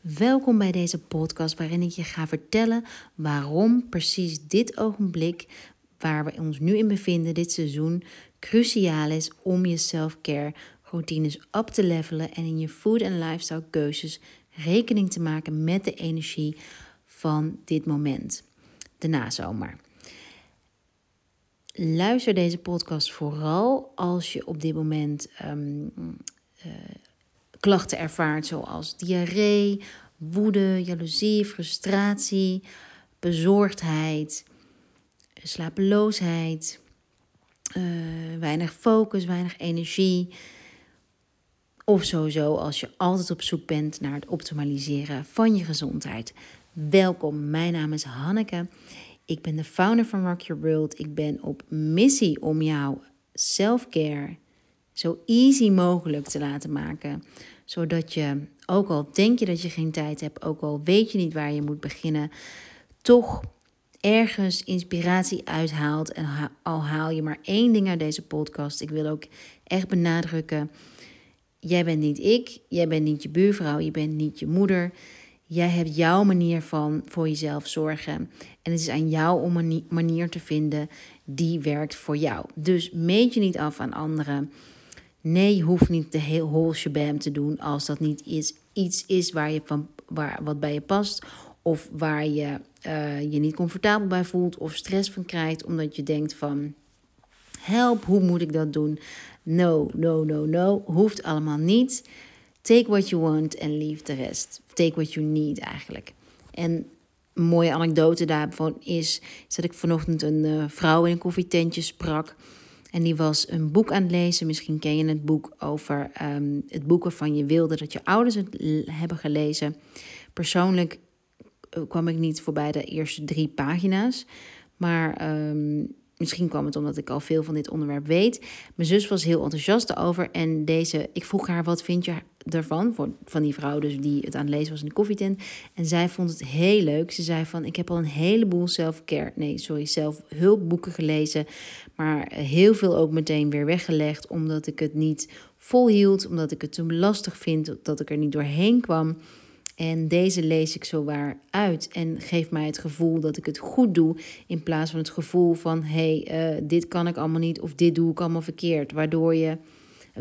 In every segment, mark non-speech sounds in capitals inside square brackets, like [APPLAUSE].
Welkom bij deze podcast waarin ik je ga vertellen waarom precies dit ogenblik waar we ons nu in bevinden, dit seizoen, cruciaal is om je self-care routines op te levelen en in je food en lifestyle keuzes rekening te maken met de energie van dit moment, de nazomer. Luister deze podcast vooral als je op dit moment um, klachten ervaart, zoals diarree, woede, jaloezie, frustratie, bezorgdheid, slapeloosheid, uh, weinig focus, weinig energie. Of sowieso als je altijd op zoek bent naar het optimaliseren van je gezondheid. Welkom, mijn naam is Hanneke. Ik ben de founder van Rock Your World. Ik ben op missie om jouw self-care zo easy mogelijk te laten maken. Zodat je, ook al denk je dat je geen tijd hebt, ook al weet je niet waar je moet beginnen, toch ergens inspiratie uithaalt. En al haal je maar één ding uit deze podcast. Ik wil ook echt benadrukken. Jij bent niet ik, jij bent niet je buurvrouw, je bent niet je moeder. Jij hebt jouw manier van voor jezelf zorgen. En het is aan jou om een manier te vinden die werkt voor jou. Dus meet je niet af aan anderen. Nee, je hoeft niet de heel whole shabam te doen als dat niet is, iets is waar je van, waar, wat bij je past. Of waar je uh, je niet comfortabel bij voelt of stress van krijgt omdat je denkt van help, hoe moet ik dat doen? No, no, no, no. Hoeft allemaal niet. Take what you want and leave the rest. Take what you need eigenlijk. En een mooie anekdote daarvan is, is dat ik vanochtend een uh, vrouw in een koffietentje sprak. En die was een boek aan het lezen. Misschien ken je het boek over um, het boek waarvan je wilde dat je ouders het hebben gelezen. Persoonlijk eh, kwam ik niet voorbij de eerste drie pagina's. Maar um, Misschien kwam het omdat ik al veel van dit onderwerp weet. Mijn zus was heel enthousiast over. En deze, ik vroeg haar: wat vind je ervan? Van die vrouw dus die het aan het lezen was in de koffietent. En zij vond het heel leuk. Ze zei van: Ik heb al een heleboel self-care, nee, sorry, zelfhulpboeken gelezen. Maar heel veel ook meteen weer weggelegd. Omdat ik het niet volhield. Omdat ik het te lastig vind. Dat ik er niet doorheen kwam. En deze lees ik zo waar uit en geeft mij het gevoel dat ik het goed doe. In plaats van het gevoel van: hé, hey, uh, dit kan ik allemaal niet of dit doe ik allemaal verkeerd. Waardoor je,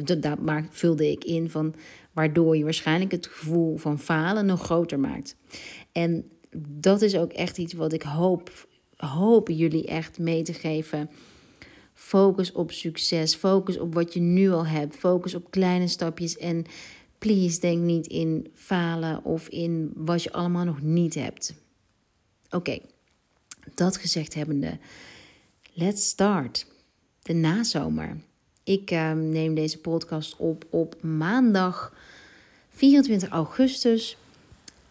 dat, dat vulde ik in van, waardoor je waarschijnlijk het gevoel van falen nog groter maakt. En dat is ook echt iets wat ik hoop, hoop jullie echt mee te geven. Focus op succes, focus op wat je nu al hebt, focus op kleine stapjes en please denk niet in falen of in wat je allemaal nog niet hebt. Oké, dat gezegd hebbende, let's start. De nazomer. Ik uh, neem deze podcast op op maandag 24 augustus.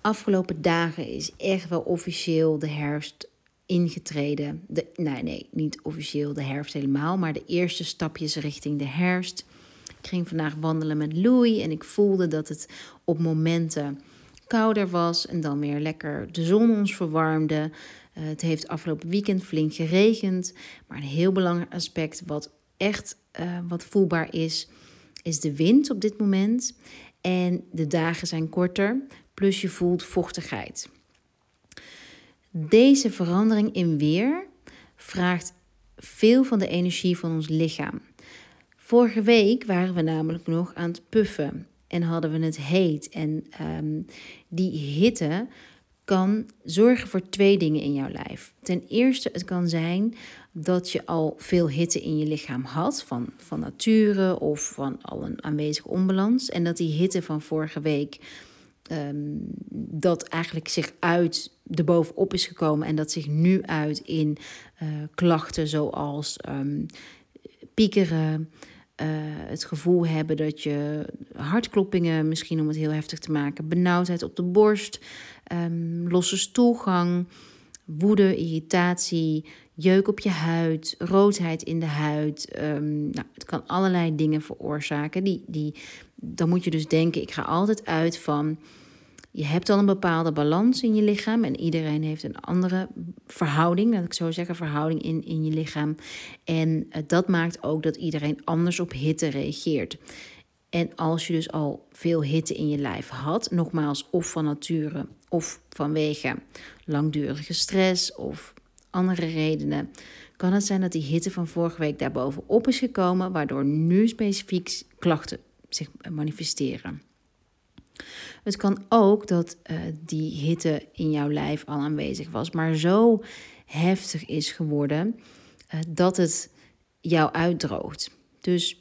Afgelopen dagen is echt wel officieel de herfst ingetreden. De, nee, nee, niet officieel de herfst helemaal, maar de eerste stapjes richting de herfst. Ging vandaag wandelen met Louis en ik voelde dat het op momenten kouder was en dan weer lekker de zon ons verwarmde. Uh, het heeft afgelopen weekend flink geregend, maar een heel belangrijk aspect wat echt uh, wat voelbaar is, is de wind op dit moment. En de dagen zijn korter, plus je voelt vochtigheid. Deze verandering in weer vraagt veel van de energie van ons lichaam. Vorige week waren we namelijk nog aan het puffen en hadden we het heet. En um, die hitte kan zorgen voor twee dingen in jouw lijf. Ten eerste, het kan zijn dat je al veel hitte in je lichaam had, van, van nature of van al een aanwezige onbalans. En dat die hitte van vorige week, um, dat eigenlijk zich uit de bovenop is gekomen en dat zich nu uit in uh, klachten zoals um, piekeren. Uh, het gevoel hebben dat je hartkloppingen, misschien om het heel heftig te maken, benauwdheid op de borst, um, losse stoelgang, woede, irritatie, jeuk op je huid, roodheid in de huid. Um, nou, het kan allerlei dingen veroorzaken. Die, die, dan moet je dus denken, ik ga altijd uit van je hebt al een bepaalde balans in je lichaam en iedereen heeft een andere verhouding, laat ik zo zeggen, verhouding in, in je lichaam. En eh, dat maakt ook dat iedereen anders op hitte reageert. En als je dus al veel hitte in je lijf had, nogmaals, of van nature of vanwege langdurige stress of andere redenen, kan het zijn dat die hitte van vorige week daarbovenop is gekomen, waardoor nu specifiek klachten zich manifesteren. Het kan ook dat uh, die hitte in jouw lijf al aanwezig was, maar zo heftig is geworden uh, dat het jou uitdroogt. Dus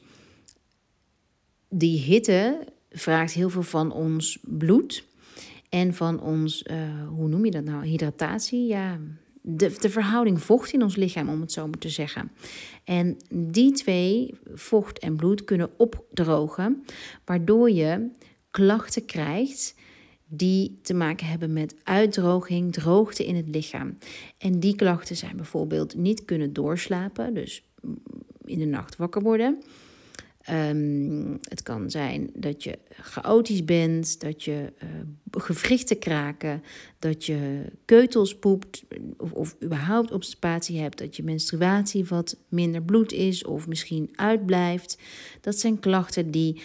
die hitte vraagt heel veel van ons bloed en van ons, uh, hoe noem je dat nou, hydratatie? Ja, de, de verhouding vocht in ons lichaam, om het zo maar te zeggen. En die twee, vocht en bloed, kunnen opdrogen, waardoor je klachten krijgt die te maken hebben met uitdroging, droogte in het lichaam. En die klachten zijn bijvoorbeeld niet kunnen doorslapen, dus in de nacht wakker worden. Um, het kan zijn dat je chaotisch bent, dat je uh, gewrichten kraken, dat je keutels poept of, of überhaupt obstipatie hebt, dat je menstruatie wat minder bloed is of misschien uitblijft. Dat zijn klachten die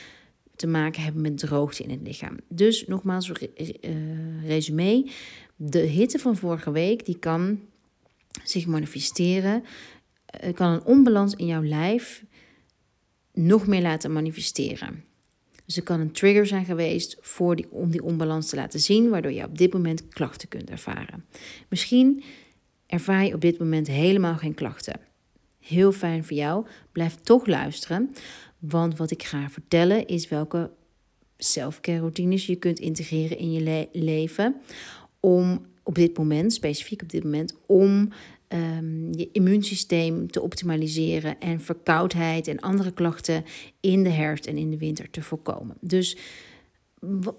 te maken hebben met droogte in het lichaam. Dus nogmaals, uh, resume. De hitte van vorige week die kan zich manifesteren. Uh, kan een onbalans in jouw lijf nog meer laten manifesteren. Dus er kan een trigger zijn geweest voor die, om die onbalans te laten zien, waardoor je op dit moment klachten kunt ervaren. Misschien ervaar je op dit moment helemaal geen klachten. Heel fijn voor jou. Blijf toch luisteren, want wat ik ga vertellen is welke selfcare routines je kunt integreren in je leven om op dit moment, specifiek op dit moment, om um, je immuunsysteem te optimaliseren en verkoudheid en andere klachten in de herfst en in de winter te voorkomen. Dus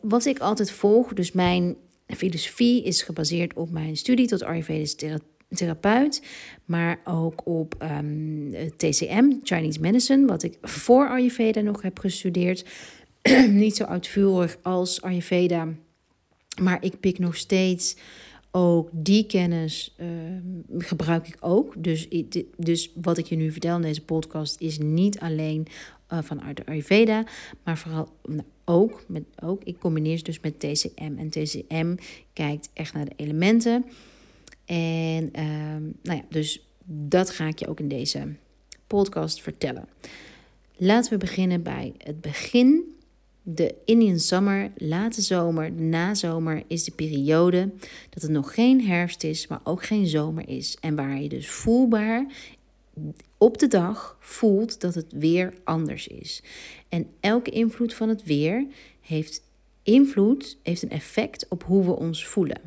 wat ik altijd volg, dus mijn filosofie is gebaseerd op mijn studie tot Ayurvedisch therapeut, maar ook op um, ehm, TCM, Chinese Medicine, wat ik voor Ayurveda nog heb gestudeerd. [CLEARS THROAT] Niet zo uitvoerig als Ayurveda, maar ik pik nog steeds ook die kennis uh, gebruik ik ook. Dus, dus wat ik je nu vertel in deze podcast is niet alleen uh, vanuit de Ayurveda, maar vooral nou, ook, met, ook. Ik combineer ze dus met TCM. En TCM kijkt echt naar de elementen. En uh, nou ja, dus dat ga ik je ook in deze podcast vertellen. Laten we beginnen bij het begin de Indian Summer, late zomer, nazomer is de periode dat het nog geen herfst is, maar ook geen zomer is. En waar je dus voelbaar op de dag voelt dat het weer anders is. En elke invloed van het weer heeft invloed, heeft een effect op hoe we ons voelen.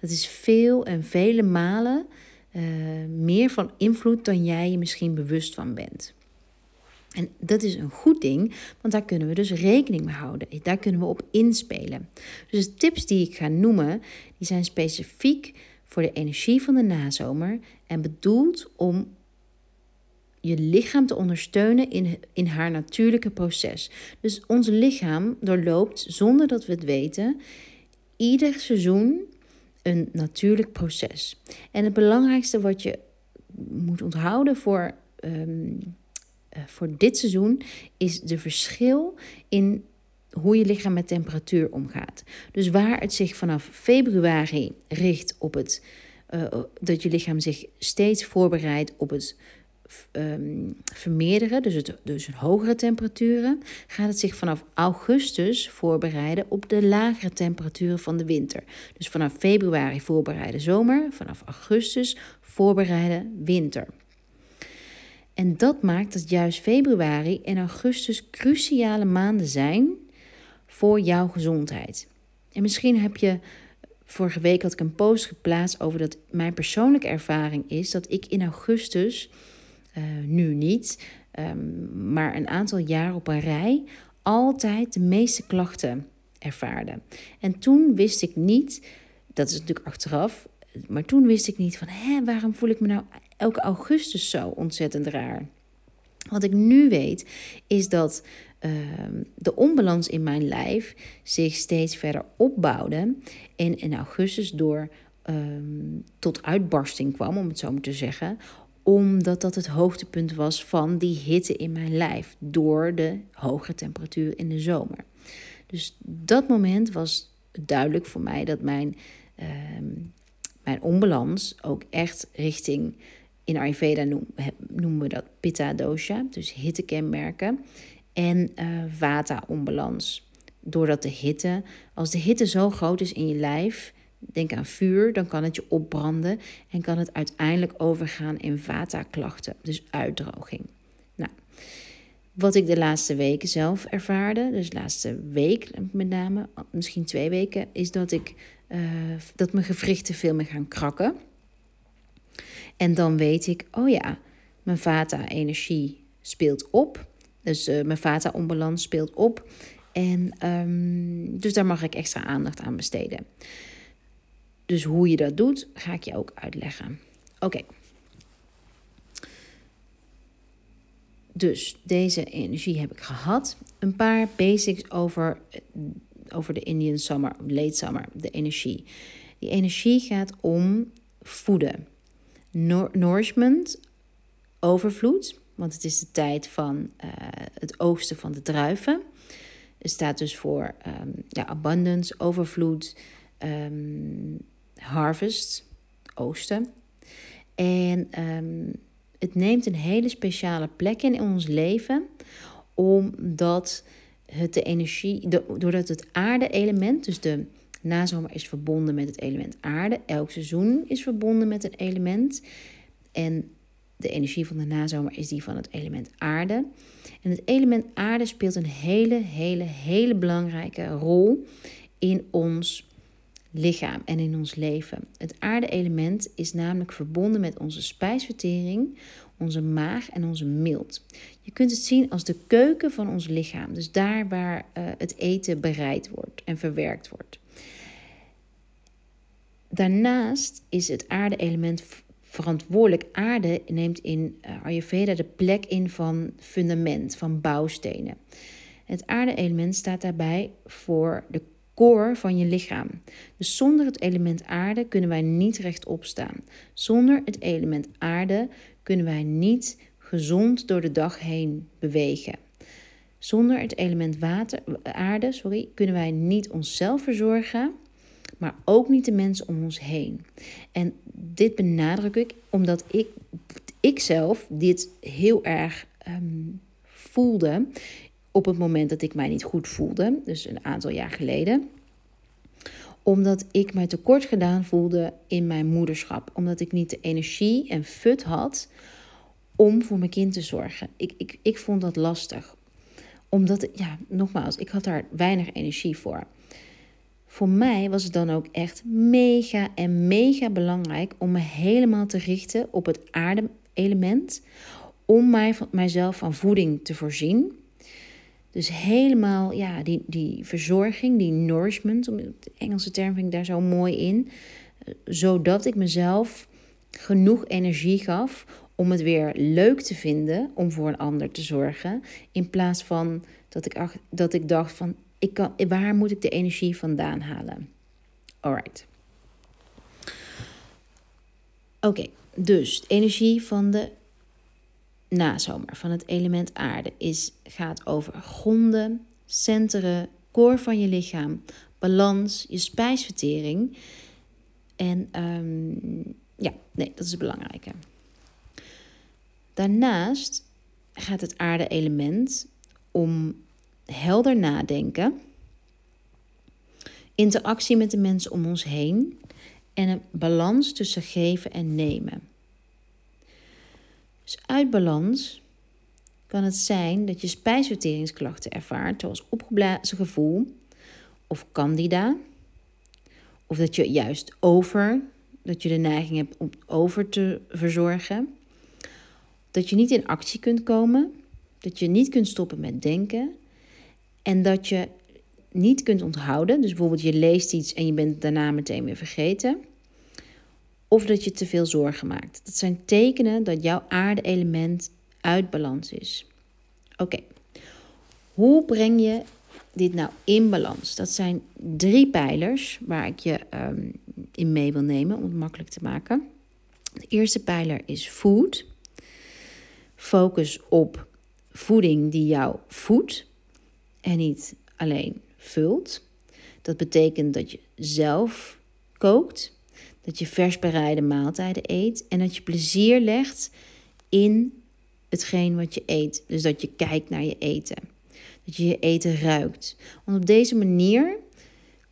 Dat is veel en vele malen uh, meer van invloed dan jij je misschien bewust van bent. En dat is een goed ding, want daar kunnen we dus rekening mee houden. Daar kunnen we op inspelen. Dus de tips die ik ga noemen, die zijn specifiek voor de energie van de nazomer en bedoeld om je lichaam te ondersteunen in, in haar natuurlijke proces. Dus ons lichaam doorloopt, zonder dat we het weten, ieder seizoen een natuurlijk proces. En het belangrijkste wat je moet onthouden voor ehm, eh, voor dit seizoen is de verschil in hoe je lichaam met temperatuur omgaat. Dus waar het zich vanaf februari richt op het uh, dat je lichaam zich steeds voorbereidt op het um, vermeerderen, dus, het, dus hogere temperaturen, gaat het zich vanaf augustus voorbereiden op de lagere temperaturen van de winter. Dus vanaf februari voorbereiden zomer, vanaf augustus voorbereiden winter. En dat maakt dat juist februari en augustus cruciale maanden zijn voor jouw gezondheid. En misschien heb je vorige week had ik een post geplaatst over dat mijn persoonlijke ervaring is dat ik in augustus, uh, nu niet, um, maar een aantal jaar op een rij, altijd de meeste klachten ervaarde. En toen wist ik niet, dat is natuurlijk achteraf, maar toen wist ik niet van, hé, waarom voel ik me nou elke augustus zo ontzettend raar? Wat ik nu weet, is dat uh, de onbalans in mijn lijf zich steeds verder opbouwde. En in augustus door uh, tot uitbarsting kwam, om het zo maar te zeggen. Omdat dat het hoogtepunt was van die hitte in mijn lijf door de hoge temperatuur in de zomer. Dus dat moment was duidelijk voor mij dat mijn, ehm, mijn onbalans ook echt richting, in Ayurveda noemen we dat pitta dosha, dus hittekenmerken, en uh, vata onbalans. Doordat de hitte, als de hitte zo groot is in je lijf, denk aan vuur, dan kan het je opbranden en kan het uiteindelijk overgaan in vata-klachten, dus uitdroging. Nou, wat ik de laatste weken zelf ervaarde, dus de laatste week met name, misschien twee weken, is dat ik uh, dat mijn gewrichten veel meer gaan krakken. En dan weet ik, oh ja, mijn vata-energie speelt op. Dus uh, mijn vata-onbalans speelt op. En um, dus daar mag ik extra aandacht aan besteden. Dus hoe je dat doet, ga ik je ook uitleggen. Oké. Dus deze energie heb ik gehad. Een paar basics over, over de Indian Summer, late summer, de energie. Die energie gaat om voeden. nourishment, overvloed, want het is de tijd van uh, het oogsten van de druiven. Het staat dus voor um, ja, abundance, overvloed, um, harvest, oosten. En um, het neemt een hele speciale plek in ons leven, omdat het de energie, doordat het aarde-element, dus de nazomer is verbonden met het element aarde, elk seizoen is verbonden met een element. En de energie van de nazomer is die van het element aarde. En het element aarde speelt een hele, hele, hele belangrijke rol in ons lichaam en in ons leven. Het aarde-element is namelijk verbonden met onze spijsvertering, onze maag en onze milt. Je kunt het zien als de keuken van ons lichaam, dus daar waar uh, het eten bereid wordt en verwerkt wordt. Daarnaast is het aarde-element verantwoordelijk. Aarde neemt in uh, Ayurveda de plek in van fundament, van bouwstenen. Het aarde-element staat daarbij voor de core van je lichaam. Dus zonder het element aarde kunnen wij niet rechtop staan. Zonder het element aarde kunnen wij niet gezond door de dag heen bewegen. Zonder het element water, aarde sorry, kunnen wij niet onszelf verzorgen, maar ook niet de mensen om ons heen. En dit benadruk ik omdat ik, ik zelf dit heel erg um, voelde op het moment dat ik mij niet goed voelde, dus een aantal jaar geleden. Omdat ik mij tekort gedaan voelde in mijn moederschap. Omdat ik niet de energie en fut had om voor mijn kind te zorgen. Ik, ik, ik vond dat lastig. Omdat, ja, nogmaals, ik had daar weinig energie voor. Voor mij was het dan ook echt mega en mega belangrijk om me helemaal te richten op het aarde-element. Om mij, mijzelf van voeding te voorzien dus helemaal, ja, die, die verzorging, die nourishment, de Engelse term vind ik daar zo mooi in. Zodat ik mezelf genoeg energie gaf om het weer leuk te vinden om voor een ander te zorgen. In plaats van dat ik, dat ik dacht van, ik kan, waar moet ik de energie vandaan halen? Alright. Oké, dus energie van de nazomer van het element aarde is, gaat over gronden, centeren, koor van je lichaam, balans, je spijsvertering. En um, ja, nee, dat is het belangrijke. Daarnaast gaat het aarde-element om helder nadenken, interactie met de mensen om ons heen en een balans tussen geven en nemen. Dus uit balans kan het zijn dat je spijsverteringsklachten ervaart, zoals opgeblazen gevoel of candida. Of dat je juist over, dat je de neiging hebt om over te verzorgen. Dat je niet in actie kunt komen, dat je niet kunt stoppen met denken en dat je niet kunt onthouden. Dus bijvoorbeeld je leest iets en je bent daarna meteen weer vergeten of dat je te veel zorgen maakt. Dat zijn tekenen dat jouw aarde-element uit balans is. Oké, hoe breng je dit nou in balans? Dat zijn drie pijlers waar ik je um, in mee wil nemen om het makkelijk te maken. De eerste pijler is food. Focus op voeding die jou voedt en niet alleen vult. Dat betekent dat je zelf kookt, dat je vers bereide maaltijden eet en dat je plezier legt in hetgeen wat je eet. Dus dat je kijkt naar je eten. Dat je je eten ruikt. Want op deze manier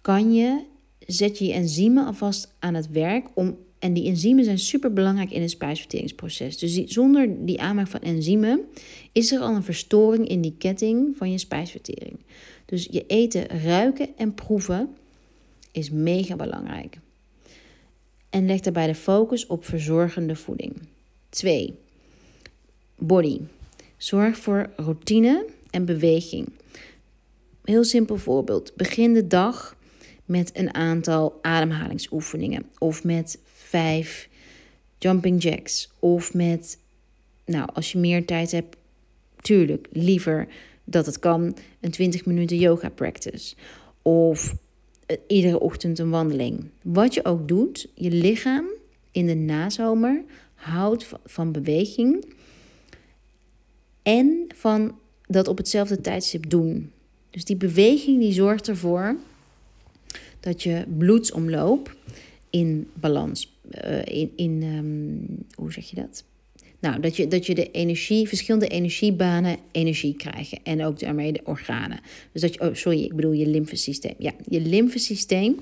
kan je, zet je je enzymen alvast aan het werk om. En die enzymen zijn super belangrijk in het spijsverteringsproces. Dus zonder die aanmaak van enzymen is er al een verstoring in die ketting van je spijsvertering. Dus je eten ruiken en proeven is mega belangrijk. En leg daarbij de focus op verzorgende voeding. 2. Body. Zorg voor routine en beweging. Heel simpel voorbeeld. Begin de dag met een aantal ademhalingsoefeningen. Of met vijf jumping jacks. Of met, nou, als je meer tijd hebt, tuurlijk, liever dat het kan, een 20 minuten yoga practice. Of iedere ochtend een wandeling. Wat je ook doet, je lichaam in de nazomer houdt van beweging en van dat op hetzelfde tijdstip doen. Dus die beweging die zorgt ervoor dat je bloedsomloop in balans, uh, in, in um, hoe zeg je dat? Nou, dat je, dat je de energie, verschillende energiebanen energie krijgen. En ook daarmee de organen. Dus dat je, oh sorry, ik bedoel je lymfesysteem. Ja, je lymfesysteem.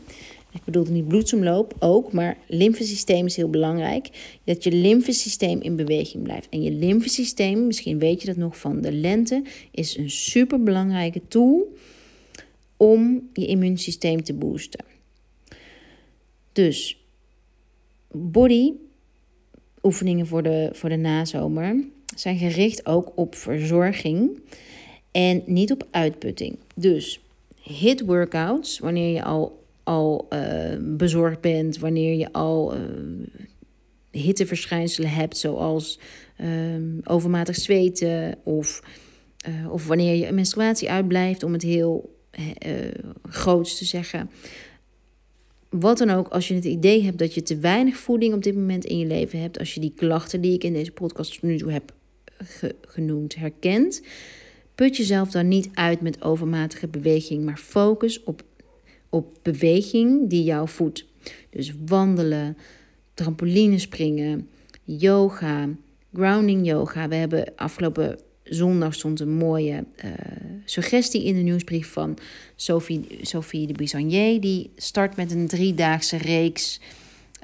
Ik bedoel niet bloedsomloop ook, maar lymfesysteem is heel belangrijk. Dat je lymfesysteem in beweging blijft. En je lymfesysteem, misschien weet je dat nog van de lente, is een super belangrijke tool om je immuunsysteem te boosten. Dus body oefeningen voor de, voor de nazomer zijn gericht ook op verzorging en niet op uitputting. Dus hit workouts, wanneer je al, al uh, bezorgd bent, wanneer je al uh, hitteverschijnselen hebt, zoals uh, overmatig zweten of, of wanneer je menstruatie uitblijft, om het heel groots te zeggen wat dan ook, als je het idee hebt dat je te weinig voeding op dit moment in je leven hebt, als je die klachten die ik in deze podcast nu toe heb genoemd herkent, put jezelf dan niet uit met overmatige beweging, maar focus op, op beweging die jou voedt. Dus wandelen, trampoline springen, yoga, grounding yoga. We hebben afgelopen zondag stond een mooie uh, suggestie in de nieuwsbrief van Sophie, Sophie de Bisonnier. Die start met een driedaagse reeks.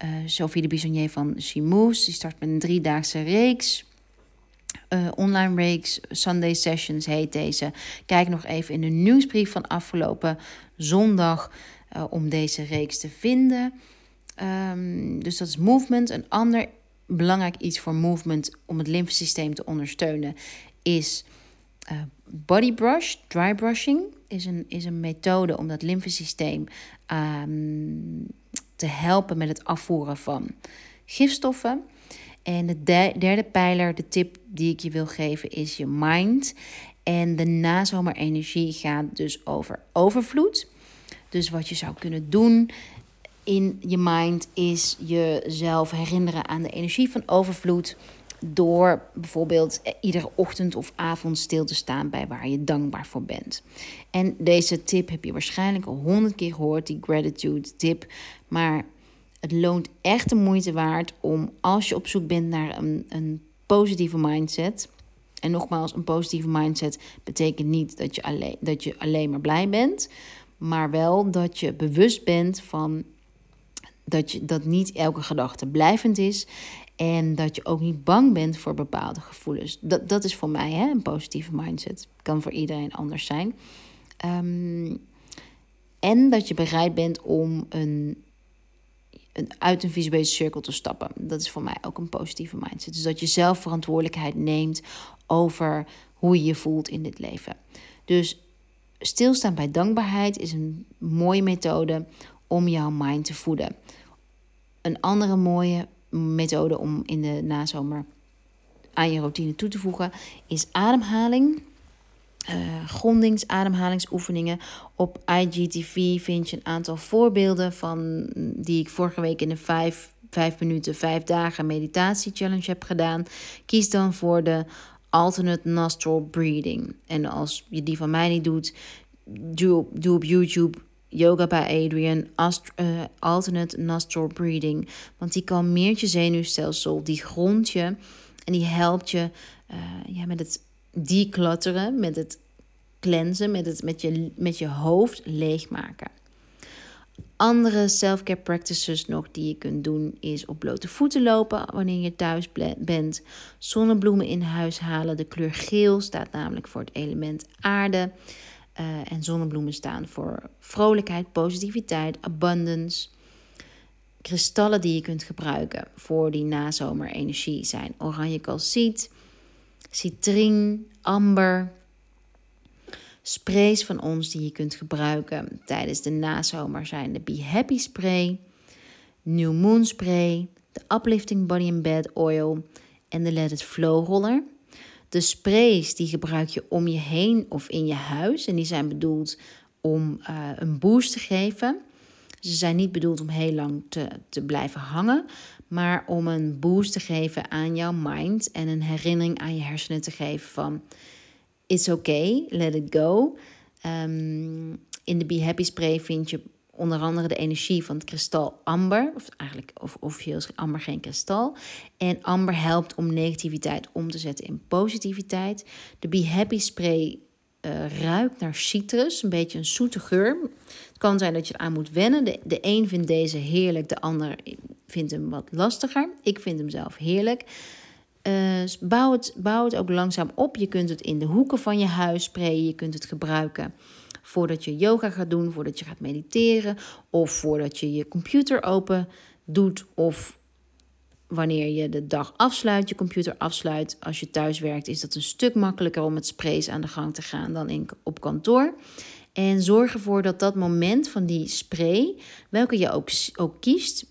Uh, Sophie de Bisonnier van Chimous. Die start met een driedaagse reeks. Uh, online reeks, Sunday Sessions heet deze. Kijk nog even in de nieuwsbrief van afgelopen zondag om deze reeks te vinden. Um, dus dat is movement. Een ander belangrijk iets voor movement om het lymfesysteem te ondersteunen is uh, body brush, dry brushing. Is een, is een methode om dat lymfesysteem um, te helpen met het afvoeren van gifstoffen. En de derde pijler, de tip die ik je wil geven, is je mind. En de nazomerenergie gaat dus over overvloed. Dus wat je zou kunnen doen in je mind is jezelf herinneren aan de energie van overvloed. Door bijvoorbeeld iedere ochtend of avond stil te staan bij waar je dankbaar voor bent. En deze tip heb je waarschijnlijk al honderd keer gehoord, die gratitude tip. Maar het loont echt de moeite waard om als je op zoek bent naar een, een positieve mindset. En nogmaals, een positieve mindset betekent niet dat je, alleen, dat je alleen maar blij bent. Maar wel dat je bewust bent van dat, je, dat niet elke gedachte blijvend is. En dat je ook niet bang bent voor bepaalde gevoelens. Dat, dat is voor mij hè, een positieve mindset. Kan voor iedereen anders zijn. Ehm, en dat je bereid bent om een, een, uit een visuele cirkel te stappen. Dat is voor mij ook een positieve mindset. Dus dat je zelf verantwoordelijkheid neemt over hoe je je voelt in dit leven. Dus stilstaan bij dankbaarheid is een mooie methode om jouw mind te voeden. Een andere mooie methode om in de nazomer aan je routine toe te voegen is ademhaling. Uh, grondingsademhalingsoefeningen. Op IGTV vind je een aantal voorbeelden van die ik vorige week in de vijf vijf minuten, vijf dagen meditatie challenge hebt gedaan, kies dan voor de alternate nostril breathing. En als je die van mij niet doet, doe, doe op YouTube Yoga bij Adrian, uh, alternate nostril breathing. Want die kalmeert je zenuwstelsel, die grondt je en die helpt je uh, ja, met het declutteren, met het cleansen, met, het, met, je, met je hoofd leegmaken. Andere self-care practices nog die je kunt doen is op blote voeten lopen wanneer je thuis bent. Zonnebloemen in huis halen. De kleur geel staat namelijk voor het element aarde. Uh, en zonnebloemen staan voor vrolijkheid, positiviteit, abundance. Kristallen die je kunt gebruiken voor die nazomerenergie zijn oranje calciet, citrien, amber. Sprays van ons die je kunt gebruiken tijdens de nazomer zijn de Be Happy Spray, New Moon Spray, de Uplifting Body and Bed Oil en de Let It Flow Roller. De sprays die gebruik je om je heen of in je huis. En die zijn bedoeld om uh, een boost te geven. Ze zijn niet bedoeld om heel lang te, te blijven hangen, maar om een boost te geven aan jouw mind en een herinnering aan je hersenen te geven van it's okay, let it go. Um, in de Be Happy spray vind je onder andere de energie van het kristal amber. Of eigenlijk of, officieel is amber geen kristal. En amber helpt om negativiteit om te zetten in positiviteit. De Be Happy spray uh, ruikt naar citrus, een beetje een zoete geur. Het kan zijn dat je eraan moet wennen. De, de een vindt deze heerlijk, de ander vindt hem wat lastiger. Ik vind hem zelf heerlijk. Uh, bouw, het, bouw het ook langzaam op. Je kunt het in de hoeken van je huis sprayen. Je kunt het gebruiken voordat je yoga gaat doen, voordat je gaat mediteren of voordat je je computer open doet of wanneer je de dag afsluit, je computer afsluit. Als je thuis werkt, is dat een stuk makkelijker om met sprays aan de gang te gaan dan in, op kantoor. En zorg ervoor dat dat moment van die spray, welke je ook, ook kiest,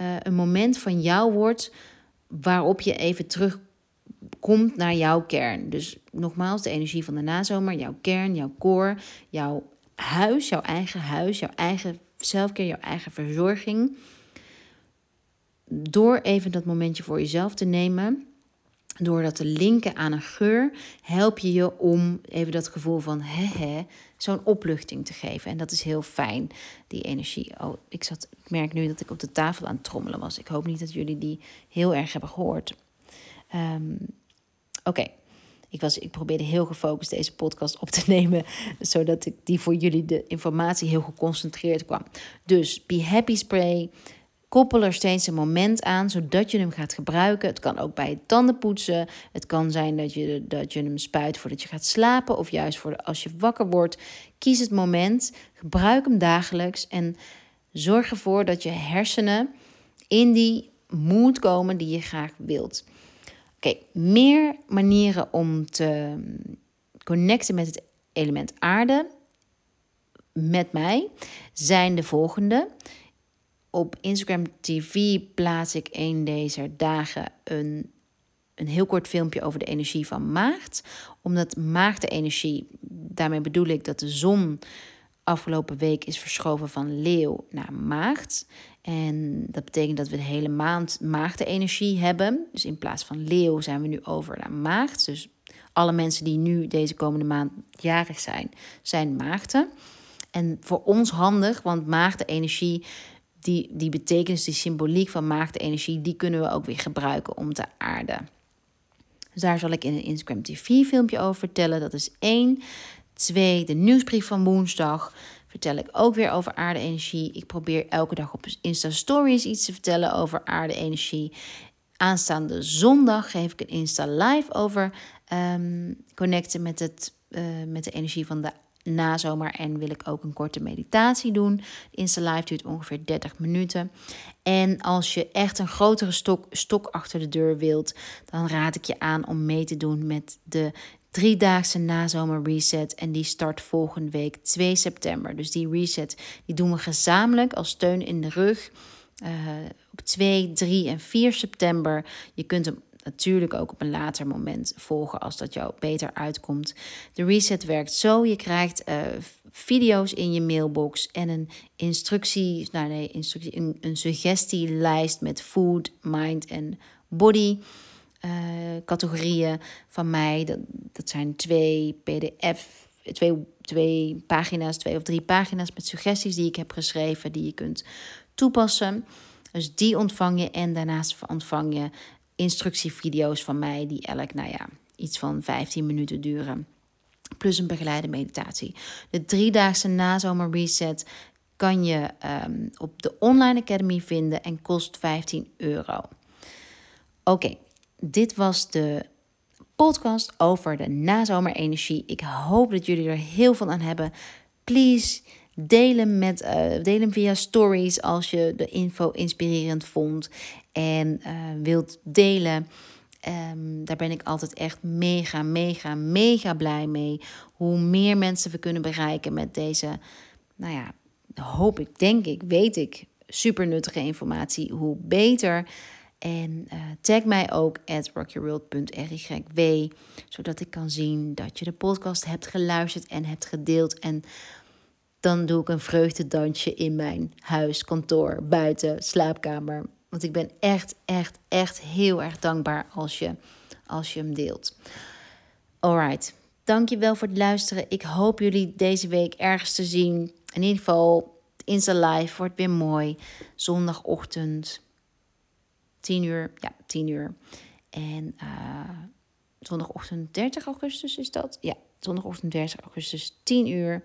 uh, een moment van jou wordt waarop je even terug komt naar jouw kern. Dus nogmaals, de energie van de nazomer, jouw kern, jouw core, jouw huis, jouw eigen huis, jouw eigen zelfkeer, jouw eigen verzorging. Door even dat momentje voor jezelf te nemen, door dat te linken aan een geur, help je je om even dat gevoel van he zo'n opluchting te geven. En dat is heel fijn, die energie. Oh, ik, zat, ik merk nu dat ik op de tafel aan het trommelen was. Ik hoop niet dat jullie die heel erg hebben gehoord. Um, Oké, ik, was, ik probeerde heel gefocust deze podcast op te [LAUGHS] nemen, zodat ik die voor jullie de informatie heel geconcentreerd kwam. Dus Be Happy Spray. Koppel er steeds een moment aan, zodat je hem gaat gebruiken. Het kan ook bij het tandenpoetsen. Het kan zijn dat je, dat je hem spuit voordat je gaat slapen. Of juist voor als je wakker wordt. Kies het moment. Gebruik hem dagelijks. En zorg ervoor dat je hersenen in die mood komen die je graag wilt. Oké, meer manieren om te connecten met het element aarde met mij zijn de volgende. Op Instagram TV plaats ik een deze dagen een, een heel kort filmpje over de energie van maagd. Omdat energie, daarmee bedoel ik dat de zon afgelopen week is verschoven van leeuw naar maagd. En dat betekent dat we de hele maand maagdenergie hebben. Dus in plaats van leeuw zijn we nu over naar maagd. Dus alle mensen die nu deze komende maand jarig zijn, zijn maagden. En voor ons handig, want maagdenergie, die, die betekenis, die symboliek van maagdenergie, die kunnen we ook weer gebruiken om te aarden. Dus daar zal ik in een Instagram TV filmpje over vertellen. Dat is één. Twee, de nieuwsbrief van woensdag vertel ik ook weer over aarde-energie. Ik probeer elke dag op Insta Stories iets te vertellen over aarde-energie. Aanstaande zondag geef ik een Insta Live over um, connecten met, het, uh, met de energie van de nazomer. En wil ik ook een korte meditatie doen. Insta Live duurt ongeveer 30 minuten. En als je echt een grotere stok, stok achter de deur wilt, dan raad ik je aan om mee te doen met de driedaagse nazomer reset. En die start volgende week 2 september. Dus die reset die doen we gezamenlijk als steun in de rug. Uh, op 2, 3 en 4 september. Je kunt hem natuurlijk ook op een later moment volgen als dat jou beter uitkomt. De reset werkt zo: je krijgt uh, video's in je mailbox en een instructie, nou nee, instructie, een, een suggestielijst met food, mind en body. Uh, categorieën van mij. Dat, dat zijn twee PDF, twee, twee pagina's, twee of drie pagina's met suggesties die ik heb geschreven, die je kunt toepassen. Dus die ontvang je en daarnaast ontvang je instructievideo's van mij, die elk, nou ja, iets van 15 minuten duren. Plus een begeleide meditatie. De driedaagse nazomer reset kan je um, op de Online Academy vinden en kost 15 euro. Oké, dit was de podcast over de nazomerenergie. Ik hoop dat jullie er heel veel aan hebben. Please deel hem, met, deel hem via stories als je de info inspirerend vond en uh, wilt delen. Um, daar ben ik altijd echt mega, mega, mega blij mee. Hoe meer mensen we kunnen bereiken met deze, nou ja, hoop ik, denk ik, weet ik, super nuttige informatie, hoe beter. En uh, tag mij ook at zodat ik kan zien dat je de podcast hebt geluisterd en hebt gedeeld. En dan doe ik een vreugdedansje in mijn huis, kantoor, buiten, slaapkamer. Want ik ben echt, echt, echt heel erg dankbaar als je, als je hem deelt. Alright, dankjewel voor het luisteren. Ik hoop jullie deze week ergens te zien. In ieder geval, Insta Live wordt weer mooi. Zondagochtend 10 uur. Ja, 10 uur. En uh, zondagochtend 30 augustus is dat? Ja, zondagochtend 30 augustus 10 uur.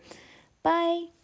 Bye!